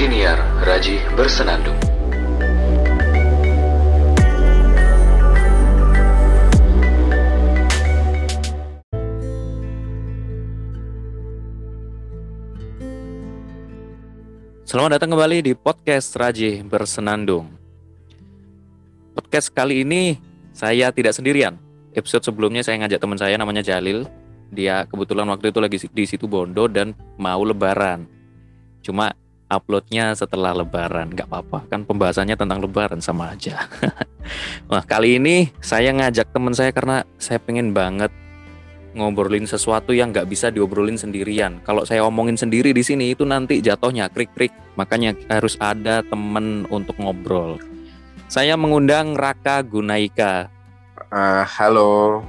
Siniar Raji Bersenandung. Selamat datang kembali di podcast Raji Bersenandung. Podcast kali ini saya tidak sendirian. Episode sebelumnya saya ngajak teman saya namanya Jalil. Dia kebetulan waktu itu lagi di situ Bondo dan mau lebaran. Cuma uploadnya setelah lebaran, nggak apa-apa. Kan pembahasannya tentang lebaran sama aja. Nah kali ini saya ngajak teman saya karena saya pengen banget ngobrolin sesuatu yang nggak bisa diobrolin sendirian. Kalau saya omongin sendiri di sini itu nanti jatuhnya krik-krik. Makanya harus ada temen untuk ngobrol. Saya mengundang Raka Gunaika. Uh, halo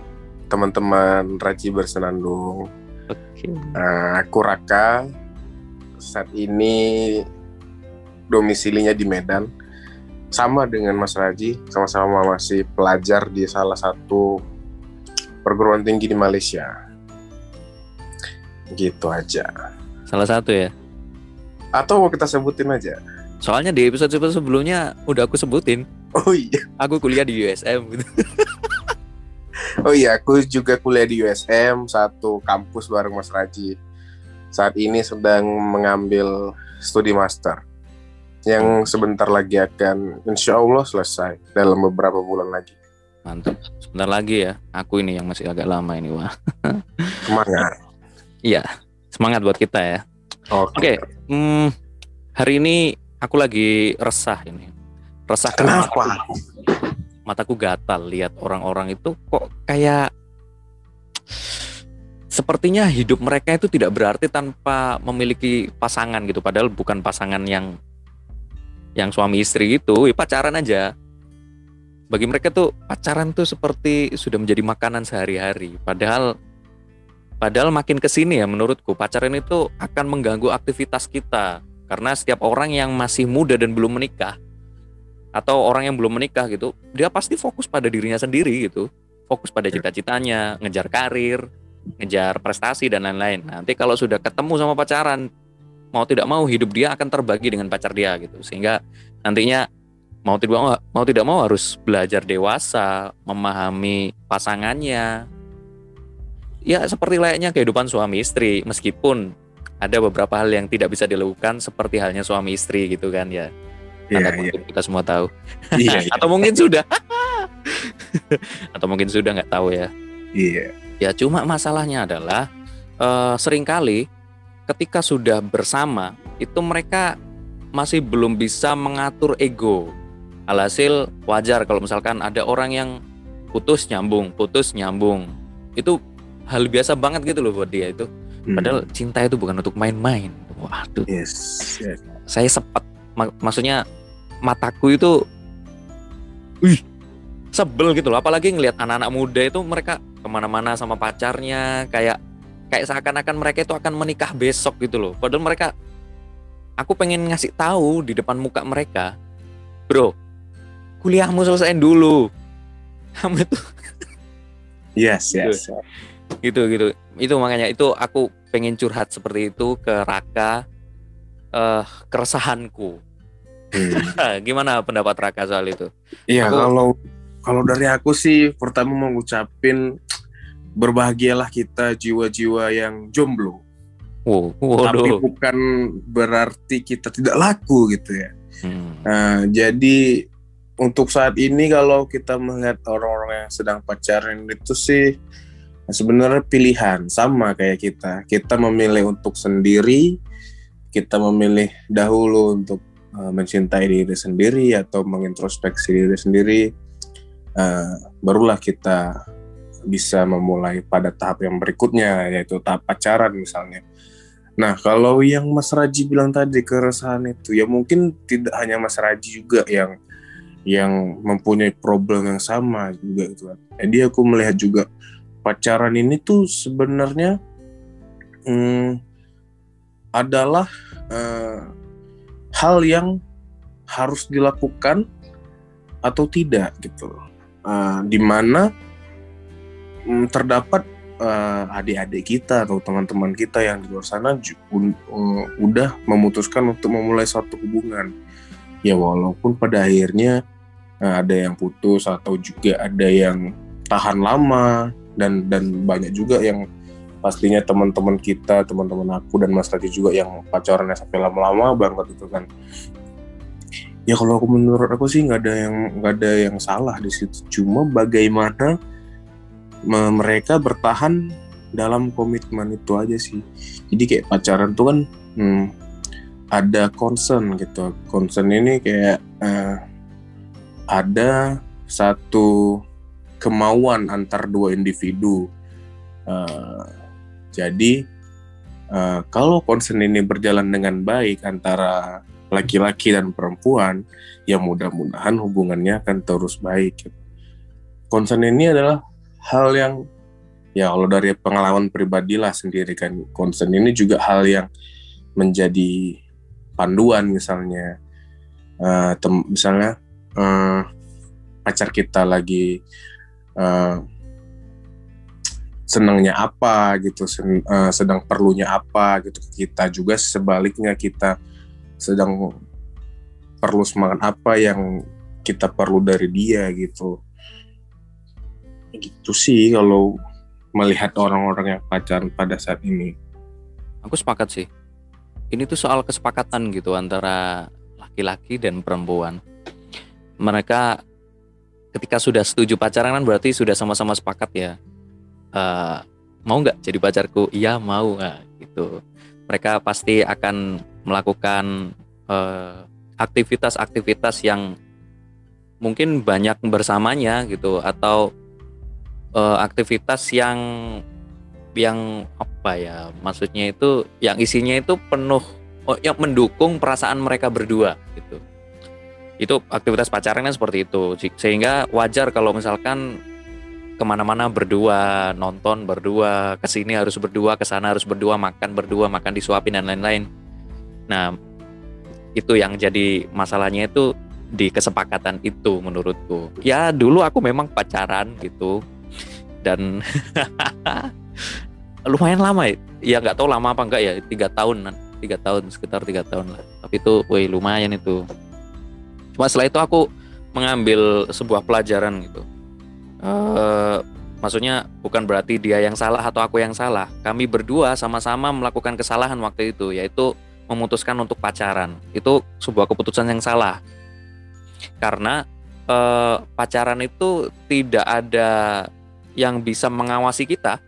teman-teman Raji Bersenandung. Oke. Uh, aku Raka. Saat ini domisilinya di Medan. Sama dengan Mas Raji, sama-sama masih pelajar di salah satu perguruan tinggi di Malaysia. Gitu aja. Salah satu ya. Atau mau kita sebutin aja? Soalnya di episode sebelumnya udah aku sebutin. Oh iya. Aku kuliah di USM gitu. oh iya, aku juga kuliah di USM, satu kampus bareng Mas Raji. Saat ini sedang mengambil studi master yang sebentar lagi akan insya Allah selesai dalam beberapa bulan lagi. Mantap. Sebentar lagi ya. Aku ini yang masih agak lama ini, wah. Semangat. Iya, semangat buat kita ya. Oke. Oke, hmm, hari ini aku lagi resah ini. Resah Kenapa? mataku, mataku gatal lihat orang-orang itu kok kayak sepertinya hidup mereka itu tidak berarti tanpa memiliki pasangan gitu. Padahal bukan pasangan yang yang suami istri gitu, ya pacaran aja. Bagi mereka tuh pacaran tuh seperti sudah menjadi makanan sehari-hari. Padahal padahal makin ke sini ya menurutku pacaran itu akan mengganggu aktivitas kita. Karena setiap orang yang masih muda dan belum menikah atau orang yang belum menikah gitu, dia pasti fokus pada dirinya sendiri gitu, fokus pada cita-citanya, ngejar karir, ngejar prestasi dan lain-lain. Nanti kalau sudah ketemu sama pacaran, mau tidak mau hidup dia akan terbagi dengan pacar dia gitu, sehingga nantinya mau tidak mau mau tidak mau harus belajar dewasa, memahami pasangannya. Ya seperti layaknya kehidupan suami istri, meskipun ada beberapa hal yang tidak bisa dilakukan seperti halnya suami istri gitu kan ya. Tanda iya. kutip kita semua tahu. Iya, iya. Atau mungkin sudah. Atau mungkin sudah nggak tahu ya. Iya. Ya cuma masalahnya adalah eh, sering kali ketika sudah bersama itu mereka masih belum bisa mengatur ego. Alhasil wajar kalau misalkan ada orang yang putus nyambung, putus nyambung. Itu hal biasa banget gitu loh buat dia itu. Hmm. Padahal cinta itu bukan untuk main-main. Waduh, Yes. yes. saya sepet. Mak- maksudnya mataku itu, wih, sebel gitu loh. Apalagi ngelihat anak-anak muda itu mereka ke mana-mana sama pacarnya, kayak kayak seakan-akan mereka itu akan menikah besok gitu loh. Padahal mereka, aku pengen ngasih tahu di depan muka mereka, bro, kuliahmu selesaiin dulu. Kamu itu Yes, yes. gitu gitu itu makanya itu aku pengen curhat seperti itu ke Raka eh keresahanku Hmm. gimana pendapat Raka soal itu Iya, Aku- kalau kalau dari aku sih pertama mau ngucapin berbahagialah kita jiwa-jiwa yang jomblo. wow Tapi bukan berarti kita tidak laku gitu ya. Hmm, Nah, jadi untuk saat ini kalau kita melihat orang-orang yang sedang pacaran itu sih sebenarnya pilihan sama kayak kita. Kita memilih untuk sendiri, kita memilih dahulu untuk uh, mencintai diri sendiri atau mengintrospeksi diri sendiri. Uh, barulah kita bisa memulai pada tahap yang berikutnya yaitu tahap pacaran misalnya. Nah, kalau yang Mas Raji bilang tadi keresahan itu ya mungkin tidak hanya Mas Raji juga yang yang mempunyai problem yang sama juga kan. Jadi aku melihat juga pacaran ini tuh sebenarnya hmm, adalah eh, hal yang harus dilakukan atau tidak gitu. Eh, di mana mm, terdapat eh, adik-adik kita atau teman-teman kita yang di luar sana uh, udah memutuskan untuk memulai suatu hubungan. Ya walaupun pada akhirnya eh, ada yang putus atau juga ada yang tahan lama dan dan banyak juga yang pastinya teman-teman kita teman-teman aku dan Mas Radi juga yang pacarannya sampai lama-lama banget itu kan ya kalau aku menurut aku sih nggak ada yang nggak ada yang salah di situ. Cuma bagaimana me- mereka bertahan dalam komitmen itu aja sih. Jadi kayak pacaran tuh kan hmm, ada concern gitu. Concern ini kayak eh, ada satu kemauan antar dua individu. Eh, jadi eh, kalau concern ini berjalan dengan baik antara laki-laki dan perempuan, ya mudah-mudahan hubungannya akan terus baik. Concern ini adalah hal yang ya kalau dari pengalaman pribadi lah sendiri kan concern ini juga hal yang menjadi panduan misalnya Eh, tem- misalnya eh, pacar kita lagi eh, senangnya apa gitu sen- eh, sedang perlunya apa gitu kita juga sebaliknya kita sedang perlu semangat apa yang kita perlu dari dia gitu gitu sih kalau melihat orang-orang yang pacaran pada saat ini Aku sepakat sih. Ini tuh soal kesepakatan gitu antara laki-laki dan perempuan. Mereka ketika sudah setuju pacaran kan berarti sudah sama-sama sepakat ya. Eh, mau nggak jadi pacarku? Iya mau nggak gitu. Mereka pasti akan melakukan eh, aktivitas-aktivitas yang mungkin banyak bersamanya gitu atau eh, aktivitas yang yang apa ya maksudnya itu yang isinya itu penuh oh, yang mendukung perasaan mereka berdua gitu. Itu aktivitas pacaran kan seperti itu. Sehingga wajar kalau misalkan ke mana-mana berdua nonton berdua ke sini harus berdua ke sana harus berdua makan berdua makan disuapin dan lain-lain nah itu yang jadi masalahnya itu di kesepakatan itu menurutku. Ya dulu aku memang pacaran gitu dan lumayan lama ya. Ya nggak tahu lama apa enggak ya tiga tahun tiga tahun sekitar tiga tahun lah. Tapi itu woi lumayan itu. Cuma setelah itu aku mengambil sebuah pelajaran gitu. Eh maksudnya bukan berarti dia yang salah atau aku yang salah. Kami berdua sama-sama melakukan kesalahan waktu itu yaitu memutuskan untuk pacaran. Itu sebuah keputusan yang salah. Karena eh, pacaran itu tidak ada yang bisa mengawasi kita.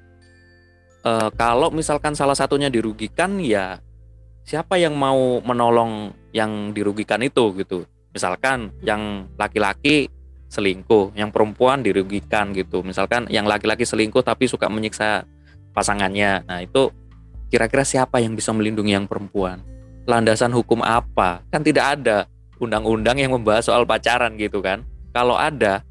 Eh, kalau misalkan salah satunya dirugikan ya siapa yang mau menolong yang dirugikan itu gitu. Misalkan yang laki-laki selingkuh yang perempuan dirugikan gitu. Misalkan yang laki-laki selingkuh tapi suka menyiksa pasangannya. Nah itu kira-kira siapa yang bisa melindungi yang perempuan landasan hukum apa kan tidak ada undang-undang yang membahas soal pacaran gitu kan kalau ada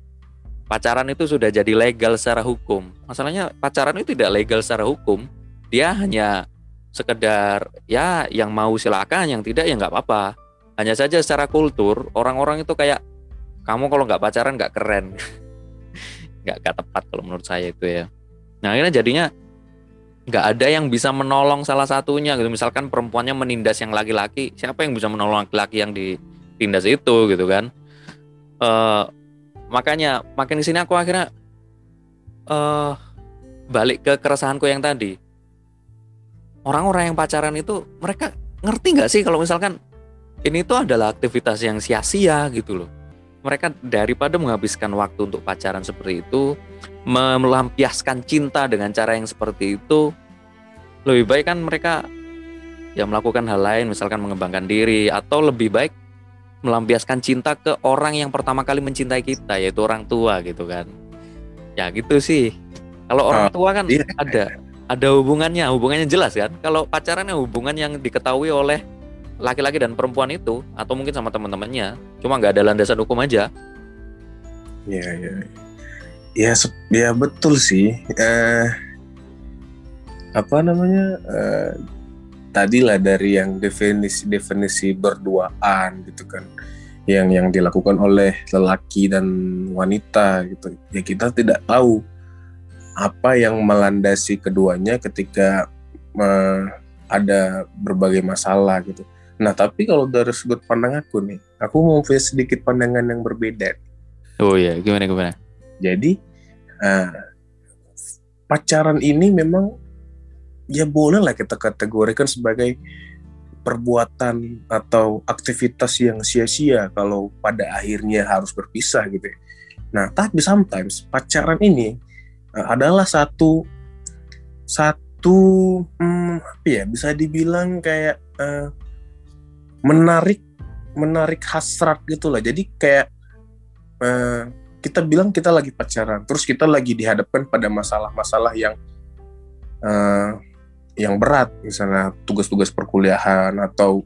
pacaran itu sudah jadi legal secara hukum. Masalahnya pacaran itu tidak legal secara hukum. Dia hanya sekedar ya yang mau silakan, yang tidak ya nggak apa-apa. Hanya saja secara kultur orang-orang itu kayak kamu kalau nggak pacaran nggak keren, nggak nggak tepat kalau menurut saya itu ya. Nah akhirnya jadinya nggak ada yang bisa menolong salah satunya gitu. Misalkan perempuannya menindas yang laki-laki, siapa yang bisa menolong laki-laki yang ditindas itu gitu kan? Eh makanya makin di sini aku akhirnya eh balik ke keresahanku yang tadi orang-orang yang pacaran itu mereka ngerti nggak sih kalau misalkan ini tuh adalah aktivitas yang sia-sia gitu loh mereka daripada menghabiskan waktu untuk pacaran seperti itu melampiaskan cinta dengan cara yang seperti itu lebih baik kan mereka ya melakukan hal lain misalkan mengembangkan diri atau lebih baik melampiaskan cinta ke orang yang pertama kali mencintai kita yaitu orang tua gitu kan. Ya gitu sih. Kalau orang tua kan iya. ada ada hubungannya hubungannya jelas kan. Kalau pacarannya hubungan yang diketahui oleh laki-laki dan perempuan itu atau mungkin sama teman-temannya. Cuma nggak ada landasan hukum aja. Ya ya ya sep- ya betul sih eh apa namanya eh, tadi lah dari yang definisi definisi berduaan gitu kan yang yang dilakukan oleh lelaki dan wanita gitu ya kita tidak tahu apa yang melandasi keduanya ketika uh, ada berbagai masalah gitu. Nah, tapi kalau dari sudut pandang aku nih, aku mau punya sedikit pandangan yang berbeda. Oh iya, gimana gimana? Jadi uh, pacaran ini memang ya boleh lah kita kategorikan sebagai perbuatan atau aktivitas yang sia-sia kalau pada akhirnya harus berpisah gitu ya. Nah, tapi sometimes pacaran ini uh, adalah satu satu hmm, apa ya bisa dibilang kayak uh, menarik menarik hasrat gitu lah. Jadi kayak uh, kita bilang kita lagi pacaran, terus kita lagi dihadapkan pada masalah-masalah yang uh, yang berat, misalnya tugas-tugas perkuliahan atau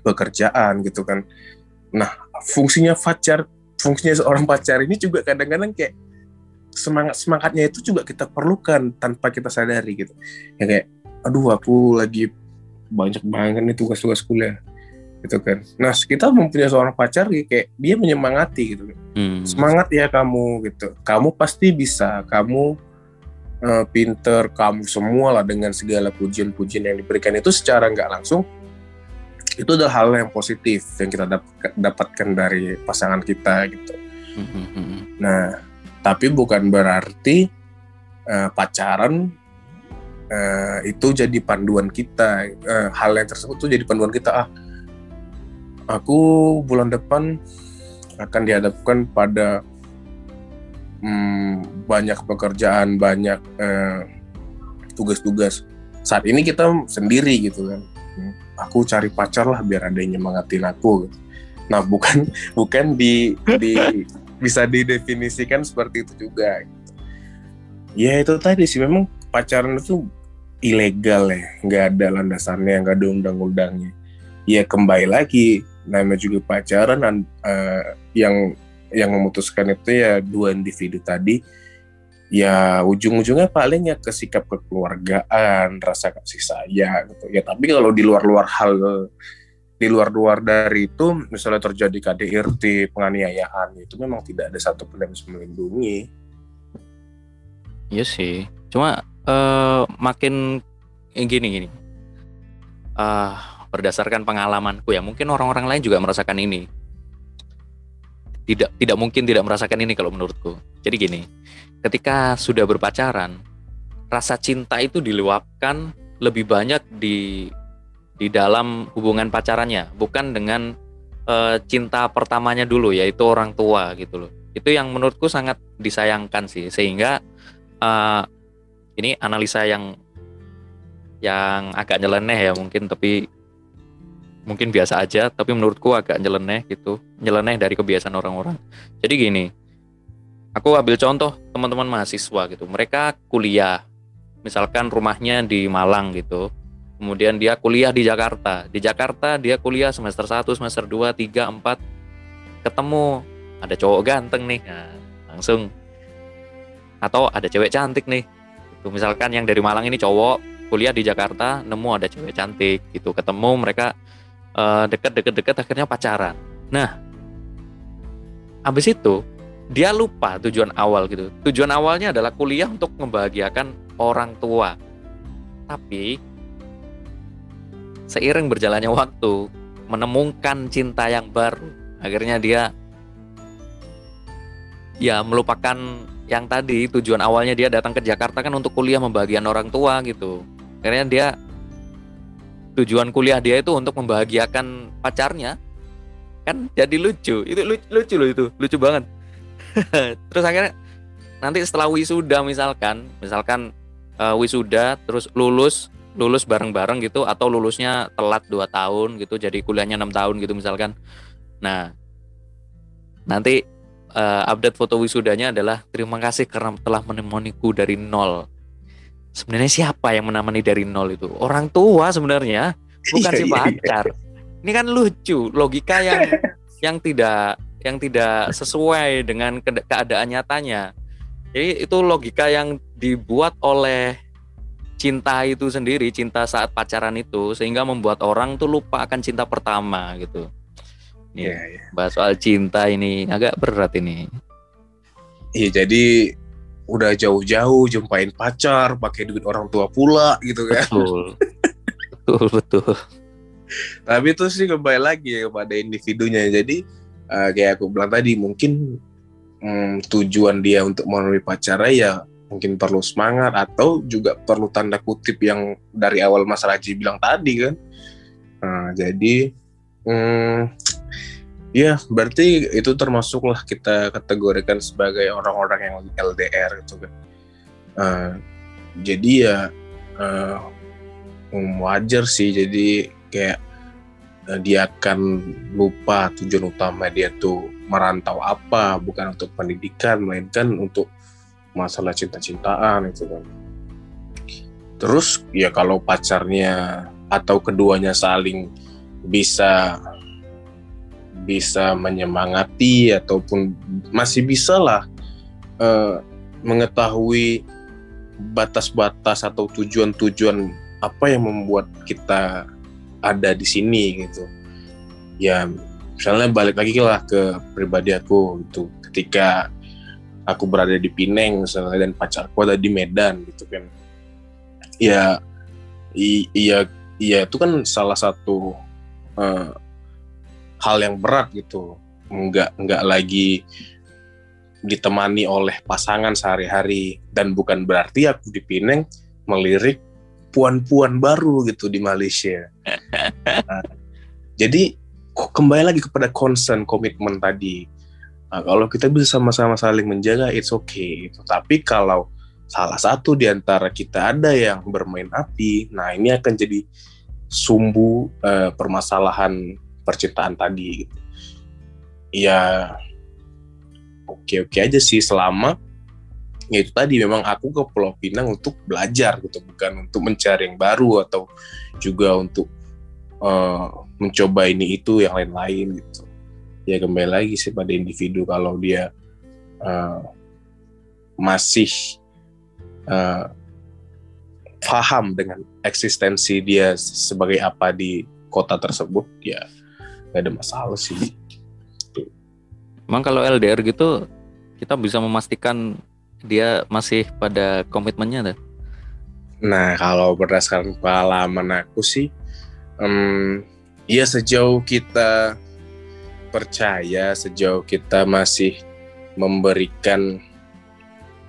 pekerjaan gitu kan. Nah, fungsinya pacar fungsinya seorang pacar ini juga kadang-kadang kayak semangat semangatnya itu juga kita perlukan tanpa kita sadari gitu ya kayak aduh aku lagi banyak banget nih tugas-tugas kuliah gitu kan nah kita mempunyai seorang pacar kayak dia menyemangati gitu hmm. Semangat ya kamu gitu kamu pasti bisa kamu uh, pinter kamu semua lah dengan segala pujian-pujian yang diberikan itu secara nggak langsung itu adalah hal yang positif yang kita dapatkan dari pasangan kita gitu. Mm-hmm. Nah, tapi bukan berarti uh, pacaran uh, itu jadi panduan kita. Uh, hal yang tersebut tuh jadi panduan kita. Ah, aku bulan depan akan dihadapkan pada hmm, banyak pekerjaan, banyak tugas-tugas. Saat ini kita sendiri gitu kan aku cari pacar lah biar ada yang nyemangatin aku gitu. nah bukan bukan di di bisa didefinisikan seperti itu juga gitu. ya itu tadi sih memang pacaran itu ilegal ya nggak ada landasannya nggak ada undang-undangnya ya kembali lagi namanya juga pacaran uh, yang yang memutuskan itu ya dua individu tadi ya ujung-ujungnya paling ya ke sikap kekeluargaan, rasa kasih sayang gitu. Ya tapi kalau di luar-luar hal di luar-luar dari itu misalnya terjadi KDRT, penganiayaan itu memang tidak ada satu pun yang bisa melindungi. Iya sih. Cuma uh, makin eh, gini gini. Uh, berdasarkan pengalamanku ya, mungkin orang-orang lain juga merasakan ini. Tidak tidak mungkin tidak merasakan ini kalau menurutku. Jadi gini, ketika sudah berpacaran, rasa cinta itu diluapkan lebih banyak di di dalam hubungan pacarannya, bukan dengan e, cinta pertamanya dulu yaitu orang tua gitu loh. Itu yang menurutku sangat disayangkan sih sehingga e, ini analisa yang yang agak nyeleneh ya mungkin tapi mungkin biasa aja tapi menurutku agak nyeleneh gitu. Nyeleneh dari kebiasaan orang-orang. Jadi gini aku ambil contoh teman-teman mahasiswa gitu. Mereka kuliah misalkan rumahnya di Malang gitu. Kemudian dia kuliah di Jakarta. Di Jakarta dia kuliah semester 1 semester 2 3 4 ketemu. Ada cowok ganteng nih nah, langsung. Atau ada cewek cantik nih. Itu misalkan yang dari Malang ini cowok kuliah di Jakarta nemu ada cewek cantik gitu. Ketemu mereka uh, deket-deket-deket akhirnya pacaran nah habis itu dia lupa tujuan awal gitu. Tujuan awalnya adalah kuliah untuk membahagiakan orang tua. Tapi seiring berjalannya waktu, menemukan cinta yang baru, akhirnya dia ya melupakan yang tadi tujuan awalnya dia datang ke Jakarta kan untuk kuliah membahagiakan orang tua gitu. Akhirnya dia tujuan kuliah dia itu untuk membahagiakan pacarnya kan jadi lucu. Itu lucu, lucu loh itu lucu banget. Terus akhirnya nanti setelah wisuda misalkan misalkan uh, wisuda terus lulus lulus bareng-bareng gitu atau lulusnya telat 2 tahun gitu jadi kuliahnya enam tahun gitu misalkan. Nah nanti uh, update foto wisudanya adalah terima kasih karena telah menemaniku dari nol sebenarnya siapa yang menemani dari nol itu orang tua sebenarnya bukan si iya, iya, iya. pacar ini kan lucu logika yang yang tidak yang tidak sesuai dengan keadaan nyatanya. Jadi itu logika yang dibuat oleh cinta itu sendiri, cinta saat pacaran itu sehingga membuat orang tuh lupa akan cinta pertama gitu. Iya, yeah, yeah. bahas soal cinta ini agak berat ini. Iya, jadi udah jauh-jauh jumpain pacar pakai duit orang tua pula gitu kan. Betul. Betul betul. Tapi itu sih kembali lagi ya kepada individunya. Jadi eh, kayak aku bilang tadi mungkin hmm, tujuan dia untuk memenuhi pacarnya ya mungkin perlu semangat atau juga perlu tanda kutip yang dari awal Mas Raji bilang tadi kan. Nah, jadi hmm, ya berarti itu termasuklah kita kategorikan sebagai orang-orang yang LDR gitu kan. Eh, jadi ya eh, wajar sih. Jadi kayak eh, dia akan lupa tujuan utama dia tuh merantau apa bukan untuk pendidikan melainkan untuk masalah cinta-cintaan itu kan. Terus ya kalau pacarnya atau keduanya saling bisa bisa menyemangati ataupun masih bisa lah eh, mengetahui batas-batas atau tujuan-tujuan apa yang membuat kita ada di sini gitu. Ya misalnya balik lagi lah ke pribadi aku gitu. Ketika aku berada di Pineng misalnya dan pacarku ada di Medan gitu kan. Ya iya iya itu kan salah satu eh, hal yang berat gitu nggak nggak lagi ditemani oleh pasangan sehari-hari dan bukan berarti aku di Pineng melirik puan-puan baru gitu di Malaysia. Nah, jadi kembali lagi kepada concern komitmen tadi. Nah, kalau kita bisa sama-sama saling menjaga, it's okay. Gitu. Tapi kalau salah satu di antara kita ada yang bermain api, nah ini akan jadi sumbu eh, permasalahan percintaan tadi. Gitu. Ya oke-oke aja sih selama ya itu tadi memang aku ke Pulau Pinang untuk belajar gitu bukan untuk mencari yang baru atau juga untuk eh, mencoba ini itu yang lain-lain gitu ya kembali lagi sih pada individu kalau dia eh, masih eh, paham dengan eksistensi dia sebagai apa di kota tersebut ya gak ada masalah sih Emang kalau LDR gitu kita bisa memastikan dia masih pada komitmennya tuh. Nah, kalau berdasarkan pengalaman aku sih, em, ya sejauh kita percaya, sejauh kita masih memberikan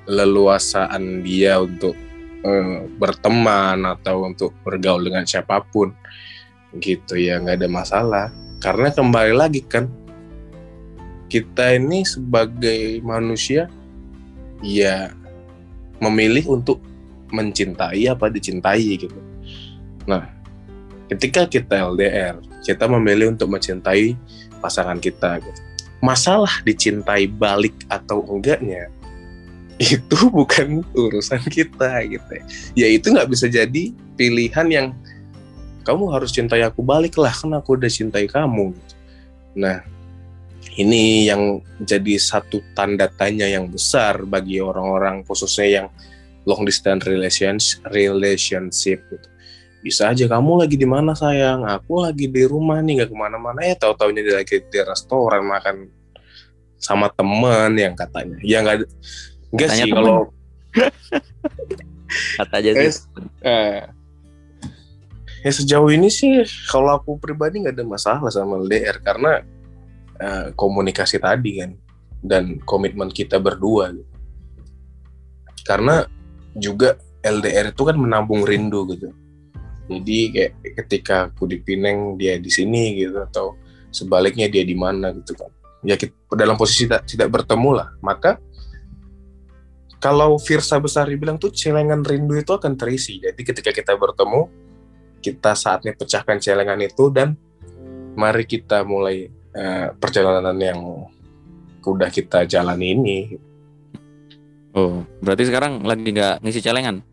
leluasaan dia untuk eh, berteman atau untuk bergaul dengan siapa pun, gitu ya nggak ada masalah. Karena kembali lagi kan, kita ini sebagai manusia, ya memilih untuk mencintai apa dicintai gitu. Nah, ketika kita LDR, kita memilih untuk mencintai pasangan kita gitu. Masalah dicintai balik atau enggaknya itu bukan urusan kita gitu. Ya itu nggak bisa jadi pilihan yang kamu harus cintai aku balik lah kan aku udah cintai kamu. gitu. Nah, ini yang jadi satu tanda tanya yang besar bagi orang-orang khususnya yang long distance relations relationship gitu. Bisa aja kamu lagi di mana sayang, aku lagi di rumah nih nggak ke mana-mana ya tahu taunya dia lagi di restoran makan sama temen yang katanya. Ya nggak nggak sih kalau Kata aja Eh, sih. eh, ya sejauh ini sih kalau aku pribadi nggak ada masalah sama LDR karena eh, komunikasi tadi kan dan komitmen kita berdua gitu. karena juga LDR itu kan menambung rindu gitu jadi kayak ketika aku di Pineng dia di sini gitu atau sebaliknya dia di mana gitu kan ya kita, dalam posisi tidak, tidak bertemu lah maka kalau Firsa Besari bilang tuh celengan rindu itu akan terisi. Jadi ketika kita bertemu, kita saatnya pecahkan celengan itu dan mari kita mulai eh, perjalanan yang udah kita jalani ini. Oh, berarti sekarang lagi nggak ngisi celengan?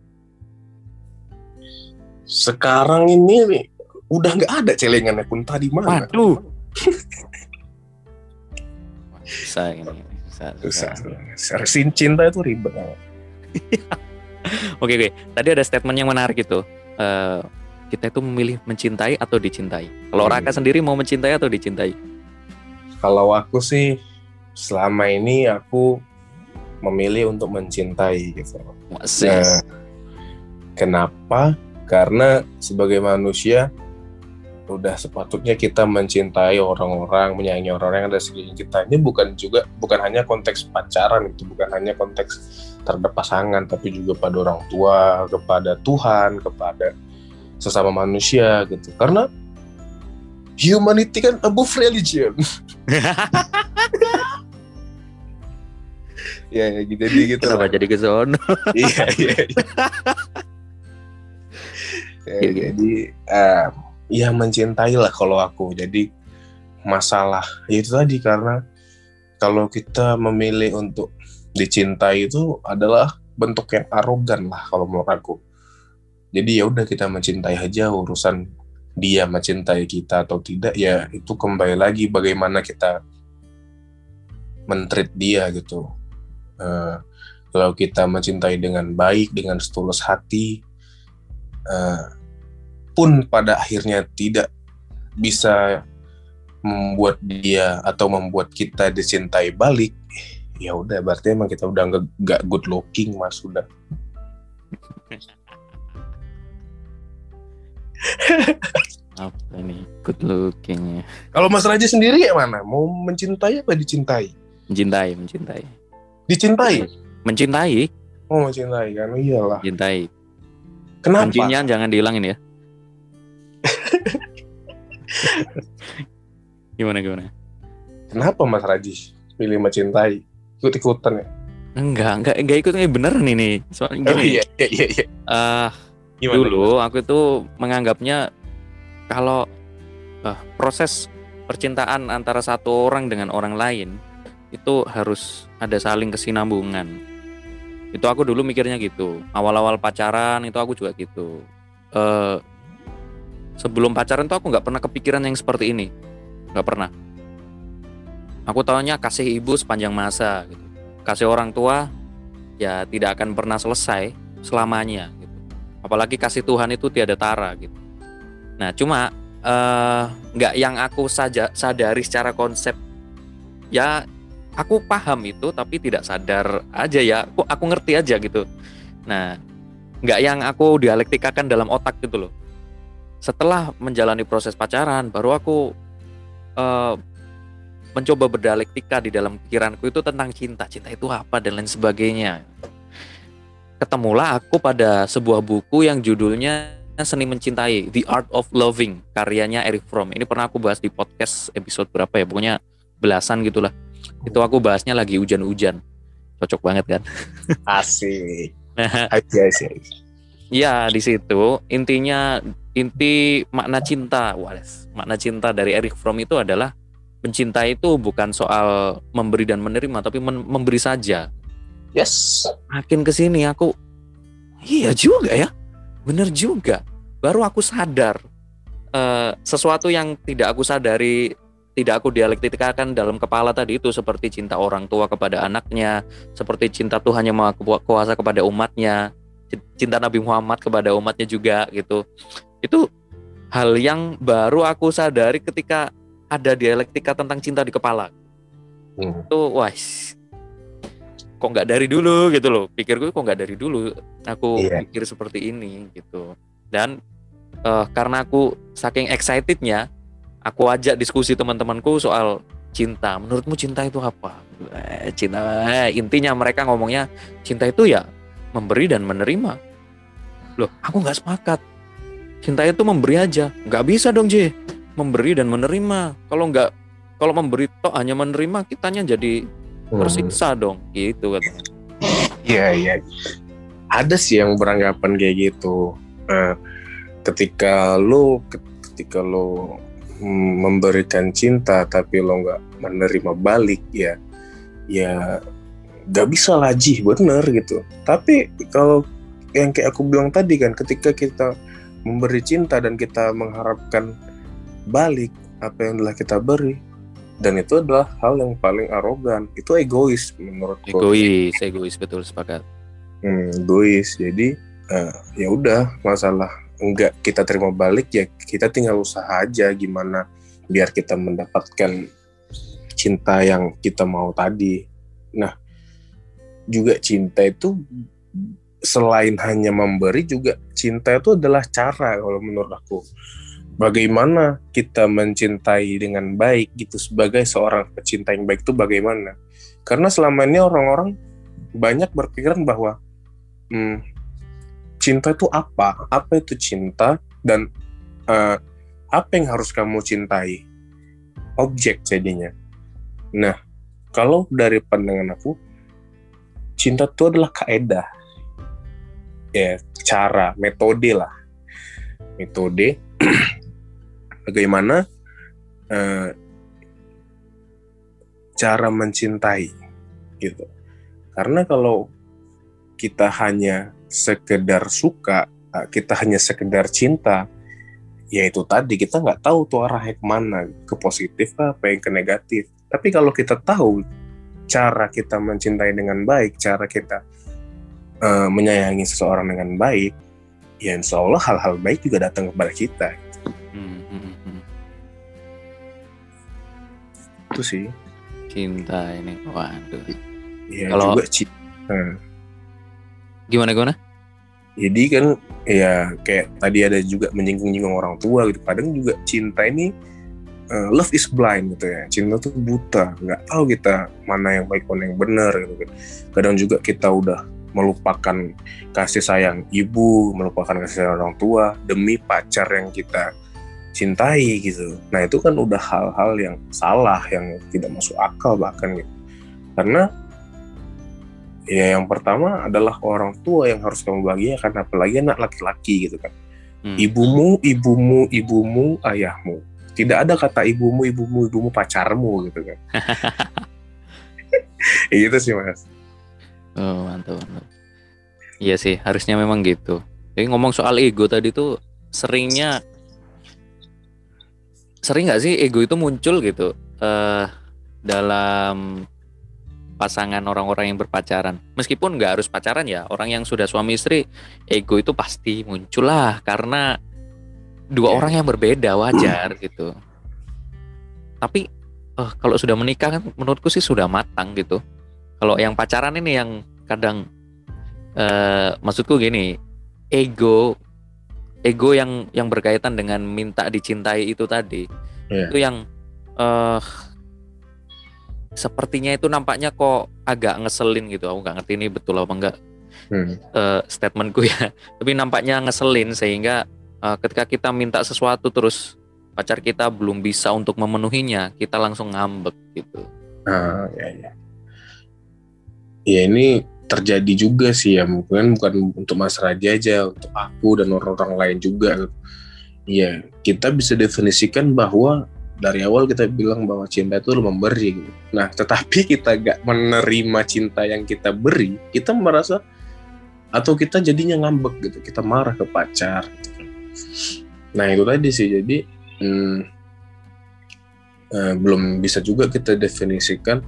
Sekarang ini udah nggak ada celengannya pun tadi mana? Waduh. Bisa ini. Susah. cinta itu ribet. Oke, oke. Tadi ada statement yang menarik itu. Eh, kita itu memilih mencintai atau dicintai. Kalau Hmm. Raka sendiri mau mencintai atau dicintai? Kalau aku sih selama ini aku memilih untuk mencintai gitu. Masih. Nah, kenapa? Karena sebagai manusia udah sepatutnya kita mencintai orang-orang, menyayangi orang-orang yang ada di sekeliling kita. Ini bukan juga bukan hanya konteks pacaran itu, bukan hanya konteks terhadap pasangan, tapi juga pada orang tua, kepada Tuhan, kepada sesama manusia gitu. Karena humanity kan above religion. ya, ya gitu jadi gitu. Kenapa lah. jadi ke sono? Iya, iya. iya. Ya, Iya, iya. jadi eh, ya mencintai lah kalau aku. Jadi masalah ya itu tadi karena kalau kita memilih untuk dicintai itu adalah bentuk yang arogan lah kalau menurut aku. Jadi ya udah kita mencintai aja urusan dia mencintai kita atau tidak ya itu kembali lagi bagaimana kita mentreat dia gitu. Eh, kalau kita mencintai dengan baik dengan setulus hati eh, pun pada akhirnya tidak bisa membuat dia atau membuat kita dicintai balik ya udah berarti emang kita udah nggak good looking mas udah Apa ini? Good looking ya. kalau mas Raja sendiri ya mana mau mencintai apa dicintai Mencintai, mencintai. dicintai Mencintai, mau mencintai kan iyalah mencintai. kenapa Kuncinya jangan dihilangin ya. gimana gimana? kenapa mas Raji pilih mencintai ikut ikutan ya Enggak, enggak, enggak ikut ini bener nih nih. Soalnya oh gini, iya iya iya, iya. eh, Gimana, dulu aku itu menganggapnya kalau eh, proses percintaan antara satu orang dengan orang lain itu harus ada saling kesinambungan. Itu aku dulu mikirnya gitu. Awal-awal pacaran itu aku juga gitu. Eh, sebelum pacaran tuh aku nggak pernah kepikiran yang seperti ini, nggak pernah. Aku taunya kasih ibu sepanjang masa, gitu. kasih orang tua ya tidak akan pernah selesai selamanya. Apalagi kasih Tuhan itu tiada tara gitu. Nah cuma eh, nggak yang aku saja sadari secara konsep ya aku paham itu tapi tidak sadar aja ya. Aku aku ngerti aja gitu. Nah nggak yang aku dialektikakan dalam otak gitu loh. Setelah menjalani proses pacaran baru aku eh, mencoba berdialektika di dalam pikiranku itu tentang cinta. Cinta itu apa dan lain sebagainya ketemulah aku pada sebuah buku yang judulnya Seni Mencintai The Art of Loving karyanya Eric Fromm. Ini pernah aku bahas di podcast episode berapa ya? Pokoknya belasan gitulah. Itu aku bahasnya lagi hujan-hujan. Cocok banget kan? Asik. Asik asik ya di situ intinya inti makna cinta. Wallace makna cinta dari Eric Fromm itu adalah mencintai itu bukan soal memberi dan menerima tapi men- memberi saja yes. Makin ke sini aku iya juga ya. Bener juga. Baru aku sadar eh, sesuatu yang tidak aku sadari tidak aku dialektikakan dalam kepala tadi itu seperti cinta orang tua kepada anaknya seperti cinta Tuhan yang maha Ku- kuasa kepada umatnya cinta Nabi Muhammad kepada umatnya juga gitu. Itu hal yang baru aku sadari ketika ada dialektika tentang cinta di kepala. Hmm. itu wah kok nggak dari dulu gitu loh. Pikirku kok nggak dari dulu aku Iya. pikir seperti ini gitu. Dan eh, karena aku saking excitednya aku ajak diskusi teman-temanku soal cinta. Menurutmu cinta itu apa? Eh, cinta eh, intinya mereka ngomongnya cinta itu ya memberi dan menerima. Loh aku nggak sepakat. Cinta itu memberi aja. Nggak bisa dong J. Memberi dan menerima. Kalau nggak kalau memberi tok hanya menerima kitanya jadi Hmm. tersiksa dong gitu katanya Iya iya. Ada sih yang beranggapan kayak gitu. Eh, ketika lo ketika lo mm, memberikan cinta tapi lo nggak menerima balik ya ya nggak bisa lagi bener gitu. Tapi kalau yang kayak aku bilang tadi kan ketika kita memberi cinta dan kita mengharapkan balik apa yang telah kita beri dan itu adalah hal yang paling arogan. Itu egois menurutku egois egois betul sepakat. Hmm, egois. Jadi eh, ya udah masalah enggak kita terima balik ya kita tinggal usaha aja gimana biar kita mendapatkan cinta yang kita mau tadi. Nah juga cinta itu selain hanya memberi juga cinta itu adalah cara kalau menurut aku bagaimana kita mencintai dengan baik gitu sebagai seorang pecinta yang baik itu bagaimana? Karena selama ini orang-orang banyak berpikiran bahwa hmm, cinta itu apa? Apa itu cinta? Dan uh, apa yang harus kamu cintai? Objek jadinya. Nah kalau dari pandangan aku cinta itu adalah kaedah. Ya cara metode lah. Metode bagaimana uh, cara mencintai gitu karena kalau kita hanya sekedar suka eh, kita hanya sekedar cinta ya itu tadi kita nggak tahu tuh arahnya ke mana ke positif apa yang ke negatif tapi kalau kita tahu cara kita mencintai dengan baik cara kita uh, menyayangi seseorang dengan baik, ya insya Allah hal-hal baik juga datang kepada kita. Itu sih. Cinta ini, waduh. Iya Kalau... juga cinta. Hmm. Gimana gimana? Jadi kan ya kayak tadi ada juga menyinggung-nyinggung orang tua gitu. Kadang juga cinta ini uh, love is blind gitu ya. Cinta tuh buta, nggak tahu kita mana yang baik mana yang benar gitu kan. Kadang juga kita udah melupakan kasih sayang ibu, melupakan kasih sayang orang tua demi pacar yang kita cintai gitu. Nah itu kan udah hal-hal yang salah, yang tidak masuk akal bahkan gitu. Karena ya yang pertama adalah orang tua yang harus kamu bahagiakan, apalagi anak laki-laki gitu kan. Hmm. Ibumu, ibumu, ibumu, ayahmu. Tidak ada kata ibumu, ibumu, ibumu pacarmu gitu kan. ya gitu sih mas. Oh mantap mantap. Iya sih harusnya memang gitu. Jadi ngomong soal ego tadi tuh seringnya sering nggak sih ego itu muncul gitu uh, dalam pasangan orang-orang yang berpacaran. Meskipun nggak harus pacaran ya, orang yang sudah suami istri, ego itu pasti muncul lah karena dua yeah. orang yang berbeda wajar gitu. Tapi uh, kalau sudah menikah kan menurutku sih sudah matang gitu. Kalau yang pacaran ini yang kadang uh, maksudku gini, ego ego yang yang berkaitan dengan minta dicintai itu tadi. Yeah. Itu yang uh, sepertinya itu nampaknya kok agak ngeselin gitu. Aku nggak ngerti ini betul apa enggak hmm. uh, statementku ya. Tapi nampaknya ngeselin sehingga uh, ketika kita minta sesuatu terus pacar kita belum bisa untuk memenuhinya, kita langsung ngambek gitu. Ah, ya, ya ya ini terjadi juga sih ya mungkin bukan untuk Mas Raja aja untuk aku dan orang-orang lain juga ya kita bisa definisikan bahwa dari awal kita bilang bahwa cinta itu memberi gitu. nah tetapi kita gak menerima cinta yang kita beri kita merasa atau kita jadinya ngambek gitu kita marah ke pacar gitu. nah itu tadi sih jadi hmm, eh, belum bisa juga kita definisikan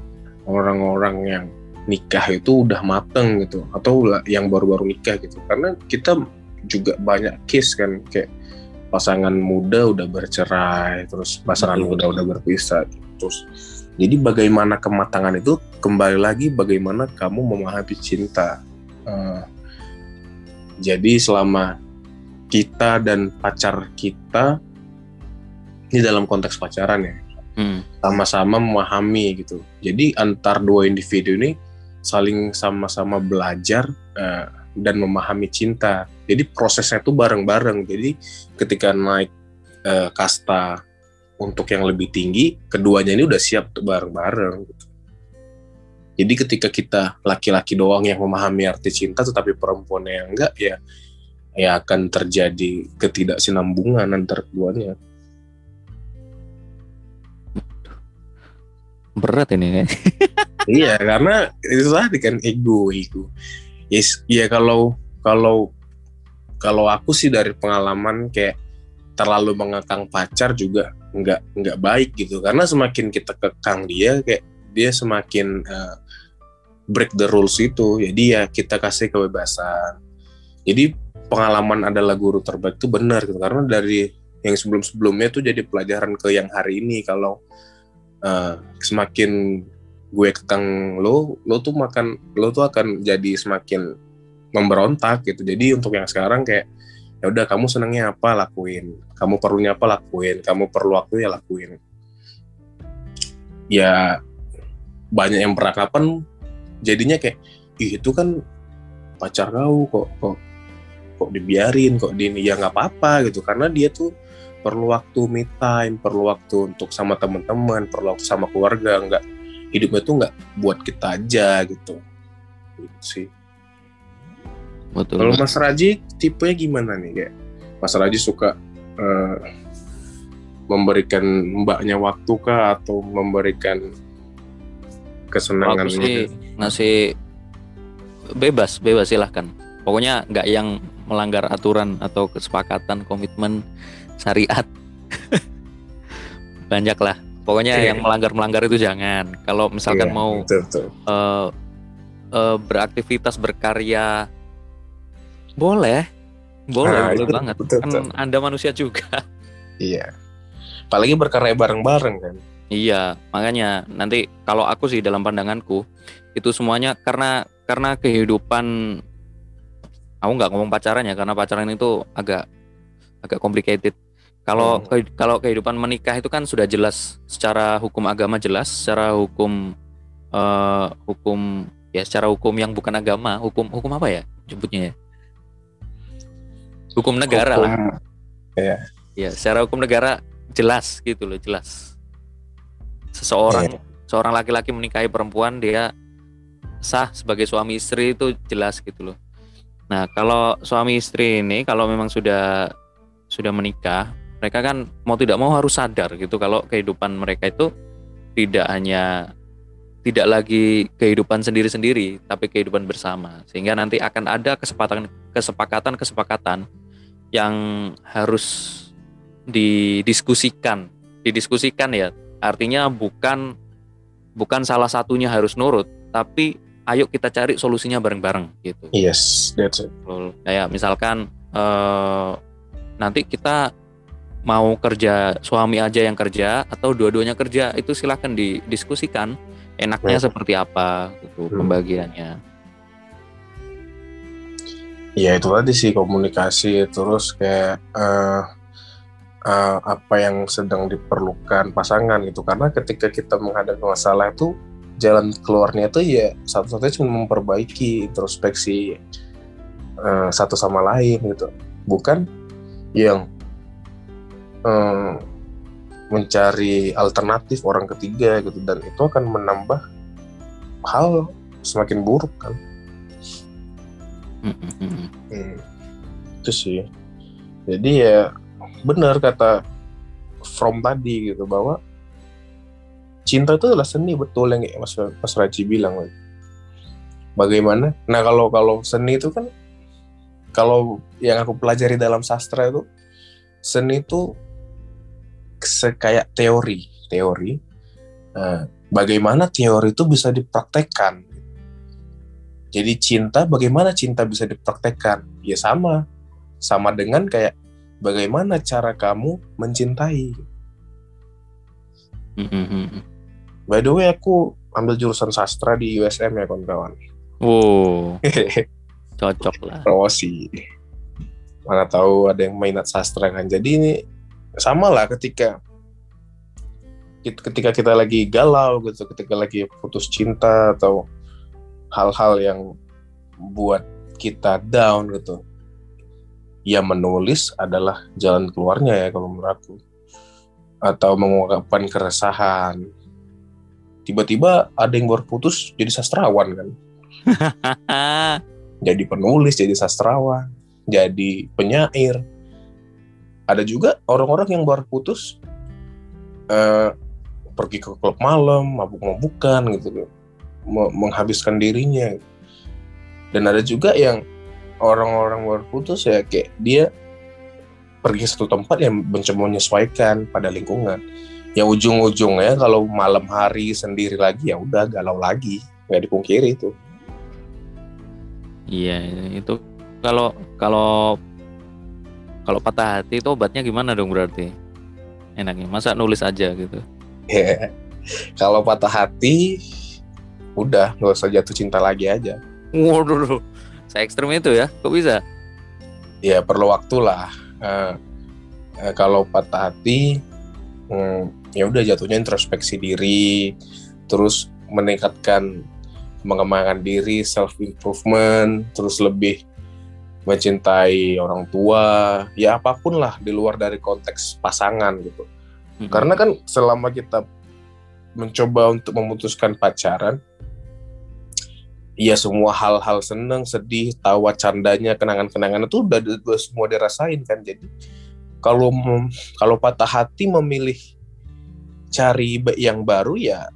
orang-orang yang nikah itu udah mateng gitu atau yang baru-baru nikah gitu. Karena kita juga banyak case kan kayak pasangan muda udah bercerai terus pasangan muda udah berpisah terus jadi bagaimana kematangan itu kembali lagi bagaimana kamu memahami cinta. Uh, jadi selama kita dan pacar kita ini dalam konteks pacaran ya hmm. sama-sama memahami gitu. Jadi antar dua individu ini saling sama-sama belajar uh, dan memahami cinta. Jadi prosesnya itu bareng-bareng. Jadi ketika naik uh, kasta untuk yang lebih tinggi, keduanya ini udah siap tuh bareng-bareng. Jadi ketika kita laki-laki doang yang memahami arti cinta, tetapi perempuan yang enggak, ya ya akan terjadi ketidaksinambungan antar keduanya. Berat ini. iya karena itu tadi kan ego ego. Yes ya kalau kalau kalau aku sih dari pengalaman kayak terlalu mengekang pacar juga nggak nggak baik gitu. Karena semakin kita kekang dia kayak dia semakin uh, break the rules itu. Jadi ya kita kasih kebebasan. Jadi pengalaman adalah guru terbaik itu benar gitu. Karena dari yang sebelum sebelumnya itu jadi pelajaran ke yang hari ini. Kalau uh, semakin gue kekang lo lo tuh makan lo tuh akan jadi semakin memberontak gitu. Jadi untuk yang sekarang kayak ya udah kamu senangnya apa lakuin. Kamu perlunya apa lakuin. Kamu perlu waktu ya lakuin. Ya banyak yang beranggapan jadinya kayak Ih, itu kan pacar kau kok kok kok dibiarin kok di ya nggak apa-apa gitu karena dia tuh perlu waktu me time perlu waktu untuk sama teman-teman perlu waktu sama keluarga nggak hidupnya tuh nggak buat kita aja gitu. Gitu sih. Betul kalau Mas Raji tipenya gimana nih kayak? Mas Raji suka eh, memberikan mbaknya waktu kah? Atau memberikan kesenangan aku sih ngasih bebas bebas silahkan. Pokoknya nggak yang melanggar aturan atau kesepakatan komitmen syariat banyak lah pokoknya Oke. yang melanggar melanggar itu jangan kalau misalkan Iya, mau betul, betul. eh, eh, beraktivitas berkarya boleh boleh Nah, boleh itu banget betul, kan betul. anda manusia juga Iya. Apalagi berkarya bareng-bareng kan. Iya, makanya nanti kalau aku sih dalam pandanganku itu semuanya karena karena kehidupan aku nggak ngomong pacaran ya karena pacaran itu agak agak complicated. Kalau Hmm. kalau kehidupan menikah itu kan sudah jelas secara hukum agama jelas, secara hukum eh, hukum ya secara hukum yang bukan agama, hukum hukum apa ya sebutnya ya? Hukum negara lah. Hukum- Ya, secara hukum negara jelas gitu loh, jelas. Seseorang seorang laki-laki menikahi perempuan dia sah sebagai suami istri itu jelas gitu loh. Nah, kalau suami istri ini kalau memang sudah sudah menikah, mereka kan mau tidak mau harus sadar gitu kalau kehidupan mereka itu tidak hanya tidak lagi kehidupan sendiri-sendiri, tapi kehidupan bersama. Sehingga nanti akan ada kesepakatan kesepakatan-kesepakatan yang harus didiskusikan, didiskusikan ya. Artinya bukan bukan salah satunya harus nurut, tapi ayo kita cari solusinya bareng-bareng gitu. Yes, that's it. Kayak misalkan eh, nanti kita mau kerja suami aja yang kerja atau dua-duanya kerja itu silahkan didiskusikan enaknya Right. seperti apa gitu Hmm. pembagiannya. Ya itu tadi sih komunikasi terus kayak eh, eh, apa yang sedang diperlukan pasangan gitu karena ketika kita menghadapi masalah itu jalan keluarnya itu ya satu-satunya cuma memperbaiki introspeksi eh, satu sama lain gitu bukan yang eh, mencari alternatif orang ketiga gitu dan itu akan menambah hal semakin buruk kan Mm, mm, mm, mm. Hmm, itu sih. Jadi ya benar kata From tadi gitu bahwa cinta itu adalah seni betul yang Mas Mas Raji bilang. Bagaimana? Nah kalau kalau seni itu kan kalau yang aku pelajari dalam sastra itu seni itu kayak teori, teori. Nah, bagaimana teori itu bisa dipraktekkan? Jadi cinta, bagaimana cinta bisa dipraktekkan? Ya sama, sama dengan kayak bagaimana cara kamu mencintai. Mm, mm, mm, mm. By the way, aku ambil jurusan sastra di USM ya kawan-kawan. Wow, cocok lah. Promosi. Mana tahu ada yang minat sastra kan. Jadi ini sama lah ketika ketika kita lagi galau gitu, ketika lagi putus cinta atau hal-hal yang buat kita down gitu. Ya menulis adalah jalan keluarnya ya kalau menurut aku. Atau mengungkapkan keresahan. Tiba-tiba ada yang baru putus jadi sastrawan kan. Jadi penulis, jadi sastrawan, jadi penyair. Ada juga orang-orang yang baru putus eh, pergi ke klub malam, mabuk-mabukan gitu me- menghabiskan dirinya. Dan ada juga yang orang-orang baru putus ya kayak dia pergi satu tempat yang mencoba menyesuaikan pada lingkungan. Yang ujung-ujungnya kalau malam hari sendiri lagi ya udah galau lagi. Nggak dipungkiri itu. Iya, itu kalau kalau kalau patah hati itu obatnya gimana dong berarti? Enaknya masa nulis aja gitu. Ya, kalau patah hati udah nggak usah jatuh cinta lagi aja Waduh, saya ekstrem itu ya, kok bisa? ya perlu waktu lah Eh, eh, kalau patah hati hmm, ya udah jatuhnya introspeksi diri terus meningkatkan mengembangkan diri self improvement terus lebih mencintai orang tua ya apa pun lah di luar dari konteks pasangan gitu Hmm. karena kan selama kita mencoba untuk memutuskan pacaran ya semua hal-hal seneng, sedih, tawa, candanya, kenangan-kenangan itu udah, udah semua dirasain kan. Jadi kalau mem- kalau patah hati memilih cari yang baru ya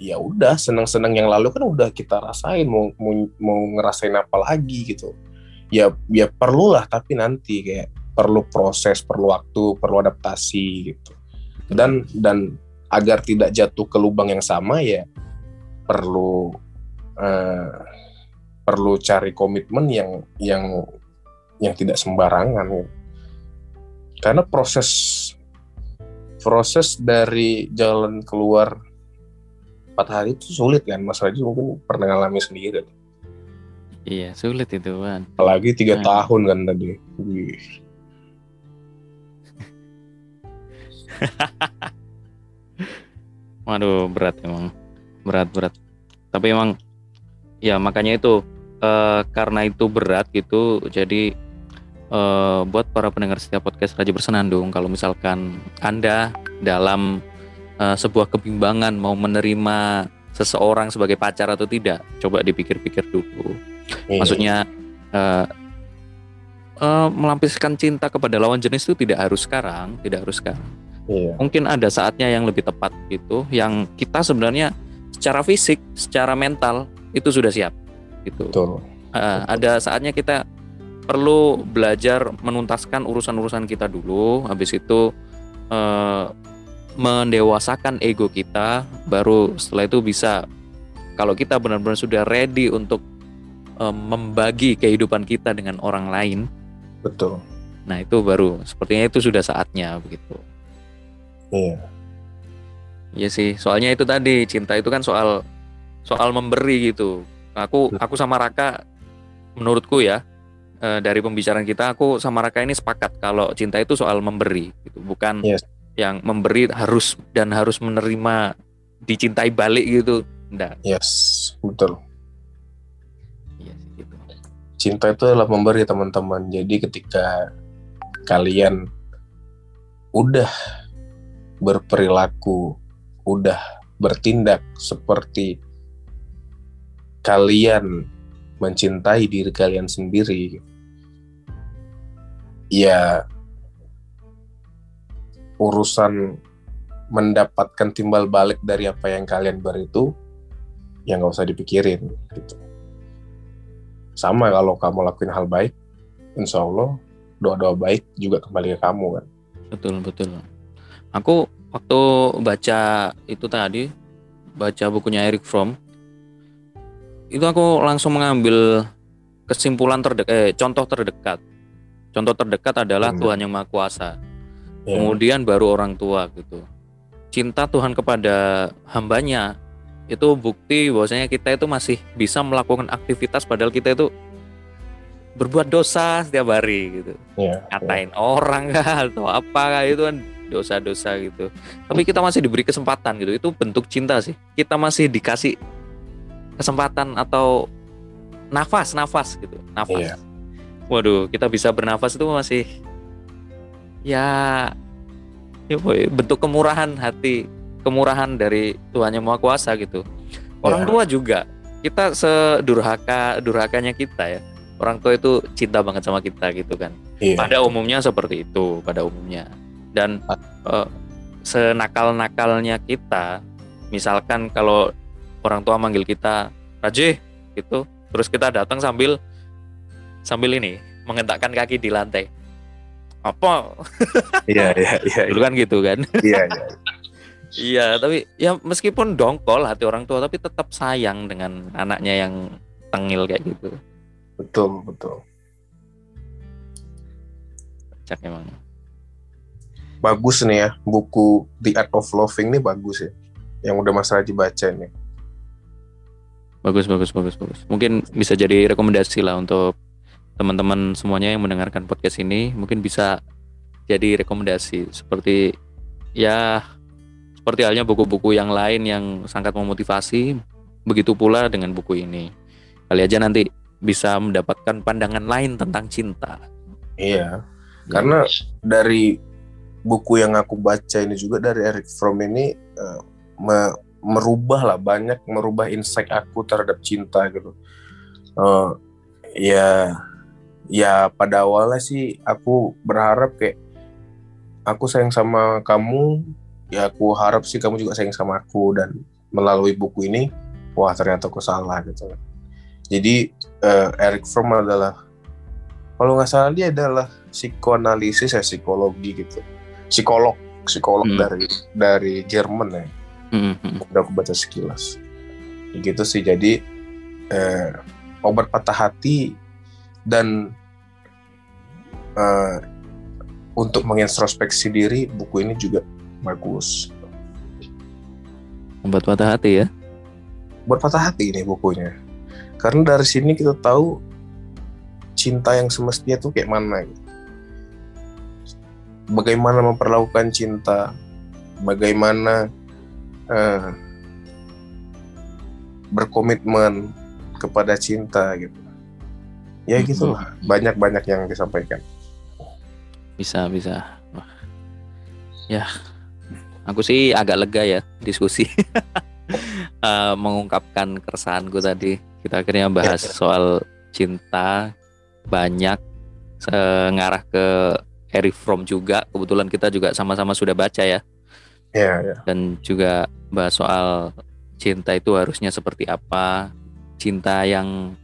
ya udah senang-senang yang lalu kan udah kita rasain mau mau, mau ngerasain apa lagi gitu. Ya ya perlulah tapi nanti kayak perlu proses, perlu waktu, perlu adaptasi gitu. Dan dan agar tidak jatuh ke lubang yang sama ya perlu eh, perlu cari komitmen yang yang yang tidak sembarangan. Karena proses proses dari jalan keluar empat hari itu sulit kan? Mas Raji mungkin pernah ngalami sendiri Iya, sulit itu, Wan. apalagi tiga Hmm. tahun kan tadi Wih. Waduh, berat emang. Berat, berat. Tapi emang ya makanya itu eh, karena itu berat gitu. Jadi eh, buat para pendengar setiap podcast Raja Bersenandung kalau misalkan Anda dalam eh, sebuah kebimbangan mau menerima seseorang sebagai pacar atau tidak, coba dipikir-pikir dulu. Iya. Maksudnya eh, eh, melampiaskan cinta kepada lawan jenis itu tidak harus sekarang, tidak harus sekarang. Iya. Mungkin ada saatnya yang lebih tepat gitu yang kita sebenarnya secara fisik secara mental itu sudah siap gitu. Betul. Uh, ada saatnya kita perlu belajar menuntaskan urusan-urusan kita dulu habis itu uh, mendewasakan ego kita baru setelah itu bisa kalau kita benar-benar sudah ready untuk uh, membagi kehidupan kita dengan orang lain betul nah itu baru sepertinya itu sudah saatnya begitu iya Iya sih, soalnya itu tadi cinta itu kan soal soal memberi gitu. Aku aku sama Raka menurutku ya eh, dari pembicaraan kita aku sama Raka ini sepakat kalau cinta itu soal memberi gitu, bukan Yes. yang memberi harus dan harus menerima dicintai balik gitu. Enggak. yes betul. Cinta itu adalah memberi teman-teman. Jadi ketika kalian udah berperilaku, udah bertindak seperti kalian mencintai diri kalian sendiri, ya urusan mendapatkan timbal balik dari apa yang kalian beri itu ya nggak usah dipikirin gitu sama kalau kamu lakuin hal baik insya Allah doa-doa baik juga kembali ke kamu kan Betul betul. Aku waktu baca itu tadi baca bukunya Eric Fromm itu aku langsung mengambil kesimpulan terdekat eh, contoh terdekat. Contoh terdekat adalah Hmm. Tuhan yang Maha Kuasa. Ya, Kemudian baru orang tua gitu. Cinta Tuhan kepada hambanya itu bukti bahwasanya kita itu masih bisa melakukan aktivitas padahal kita itu berbuat dosa setiap hari gitu ya, ngatain orang kah atau apa kah itu kan dosa-dosa gitu. Tapi kita masih diberi kesempatan gitu. Itu bentuk cinta sih. Kita masih dikasih kesempatan atau nafas, nafas gitu. Nafas. Iya. Waduh, kita bisa bernafas itu masih ya ya boy, bentuk kemurahan hati, kemurahan dari Tuhan yang Maha Kuasa gitu. Orang Iya. tua juga. Kita sedurhaka durhakanya kita ya. Orang tua itu cinta banget sama kita gitu kan iya. pada umumnya seperti itu pada umumnya dan eh, senakal-nakalnya kita misalkan kalau orang tua manggil kita Raji gitu terus kita datang sambil sambil ini mengentakkan kaki di lantai apa iya iya iya dulu kan gitu kan iya iya. Iya tapi ya meskipun dongkol hati orang tua tapi tetap sayang dengan anaknya yang tengil kayak gitu betul betul cak emang bagus nih ya buku The Art of Loving ini bagus ya yang udah Mas Raji baca nih Bagus, bagus, bagus, bagus. Mungkin bisa jadi rekomendasi lah untuk teman-teman semuanya yang mendengarkan podcast ini. Mungkin bisa jadi rekomendasi seperti ya seperti halnya buku-buku yang lain yang sangat memotivasi. Begitu pula dengan buku ini. Kali aja nanti bisa mendapatkan pandangan lain tentang cinta. Iya. Karena dari buku yang aku baca ini juga dari Eric Fromm ini uh, me merubah lah banyak merubah insight aku terhadap cinta gitu. Uh, ya ya pada awalnya sih aku berharap kayak aku sayang sama kamu ya aku harap sih kamu juga sayang sama aku dan melalui buku ini wah ternyata aku salah gitu jadi uh, Eric Fromm adalah kalau nggak salah dia adalah psikoanalisis ya psikologi gitu psikolog psikolog hmm. dari dari Jerman ya hmm. udah aku baca sekilas gitu sih jadi eh, obat patah hati dan eh, untuk mengintrospeksi diri buku ini juga bagus obat patah hati ya obat patah hati ini bukunya karena dari sini kita tahu cinta yang semestinya tuh kayak mana gitu. Bagaimana memperlakukan cinta, bagaimana uh, berkomitmen kepada cinta gitu. Ya gitulah, banyak-banyak yang disampaikan. Bisa, bisa. Ya, aku sih agak lega ya diskusi uh, mengungkapkan keresahanku tadi. Kita akhirnya bahas ya, ya. soal cinta, banyak ngarah ke Eric Fromm juga. Kebetulan kita juga sama-sama sudah baca ya. Iya, yeah, Dan juga bahas soal cinta itu harusnya seperti apa. Cinta yang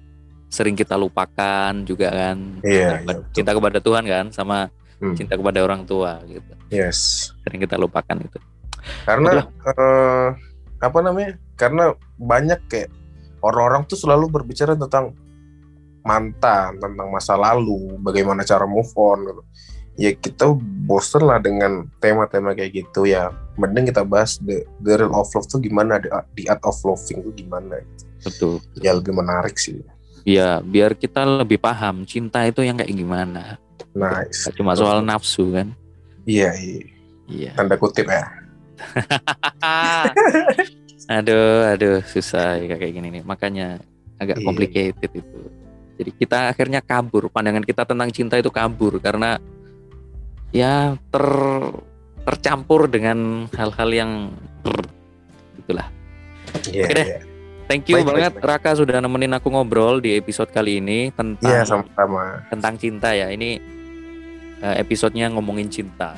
sering kita lupakan juga kan. Iya, yeah, cinta kepada Tuhan kan sama hmm. cinta kepada orang tua gitu. Yes. Sering kita lupakan itu. Karena uh, apa namanya? Karena banyak kayak orang-orang tuh selalu berbicara tentang mantan, tentang masa lalu, bagaimana cara move on gitu. Ya kita bosen lah dengan tema-tema kayak gitu ya. Mending kita bahas the, the real of love tuh gimana, the, the art of loving tuh gimana. Gitu. Betul. Ya lebih menarik sih. Ya biar kita lebih paham cinta itu yang kayak gimana. Nice. Cuma soal nafsu kan. Iya, iya. Iya. Tanda kutip ya. aduh, aduh, susah ya kayak gini nih. Makanya agak iya. complicated itu. Jadi kita akhirnya kabur, pandangan kita tentang cinta itu kabur karena ya ter tercampur dengan hal-hal yang itulah. Yeah, Oke deh. Yeah. Thank you baik, banget baik, baik. Raka sudah nemenin aku ngobrol di episode kali ini tentang yeah, sama-sama. tentang cinta ya. Ini uh, episodenya ngomongin cinta.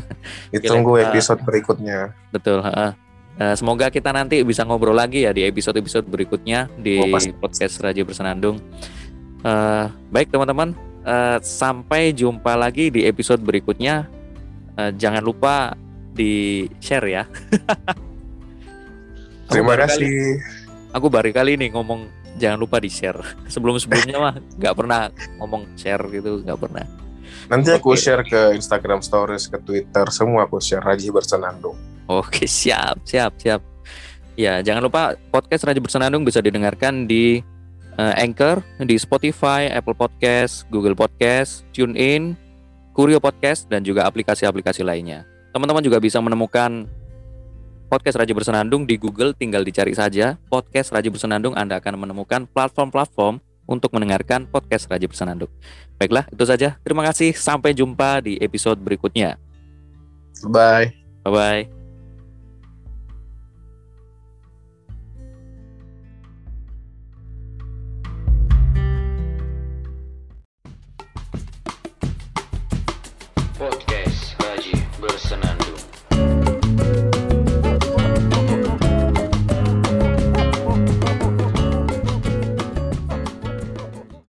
Ditunggu episode berikutnya. Betul. Uh, uh, semoga kita nanti bisa ngobrol lagi ya di episode-episode berikutnya di oh, podcast Raja Bersenandung. Uh, baik teman-teman, uh, sampai jumpa lagi di episode berikutnya. Uh, jangan lupa di share ya. Terima kasih. Kali, aku baru kali ini ngomong jangan lupa di share. Sebelum-sebelumnya mah nggak pernah ngomong share gitu, nggak pernah. Nanti aku okay. share ke Instagram Stories, ke Twitter, semua aku share Raji Bersenandung. Oke, siap, siap, siap. Ya, jangan lupa podcast Raji Bersenandung bisa didengarkan di uh, Anchor, di Spotify, Apple Podcast, Google Podcast, TuneIn, Kurio Podcast, dan juga aplikasi-aplikasi lainnya. Teman-teman juga bisa menemukan podcast Raja Bersenandung di Google, tinggal dicari saja podcast Raja Bersenandung. Anda akan menemukan platform-platform untuk mendengarkan podcast Raja Bersenandung. Baiklah, itu saja. Terima kasih. Sampai jumpa di episode berikutnya. Bye. Bye-bye.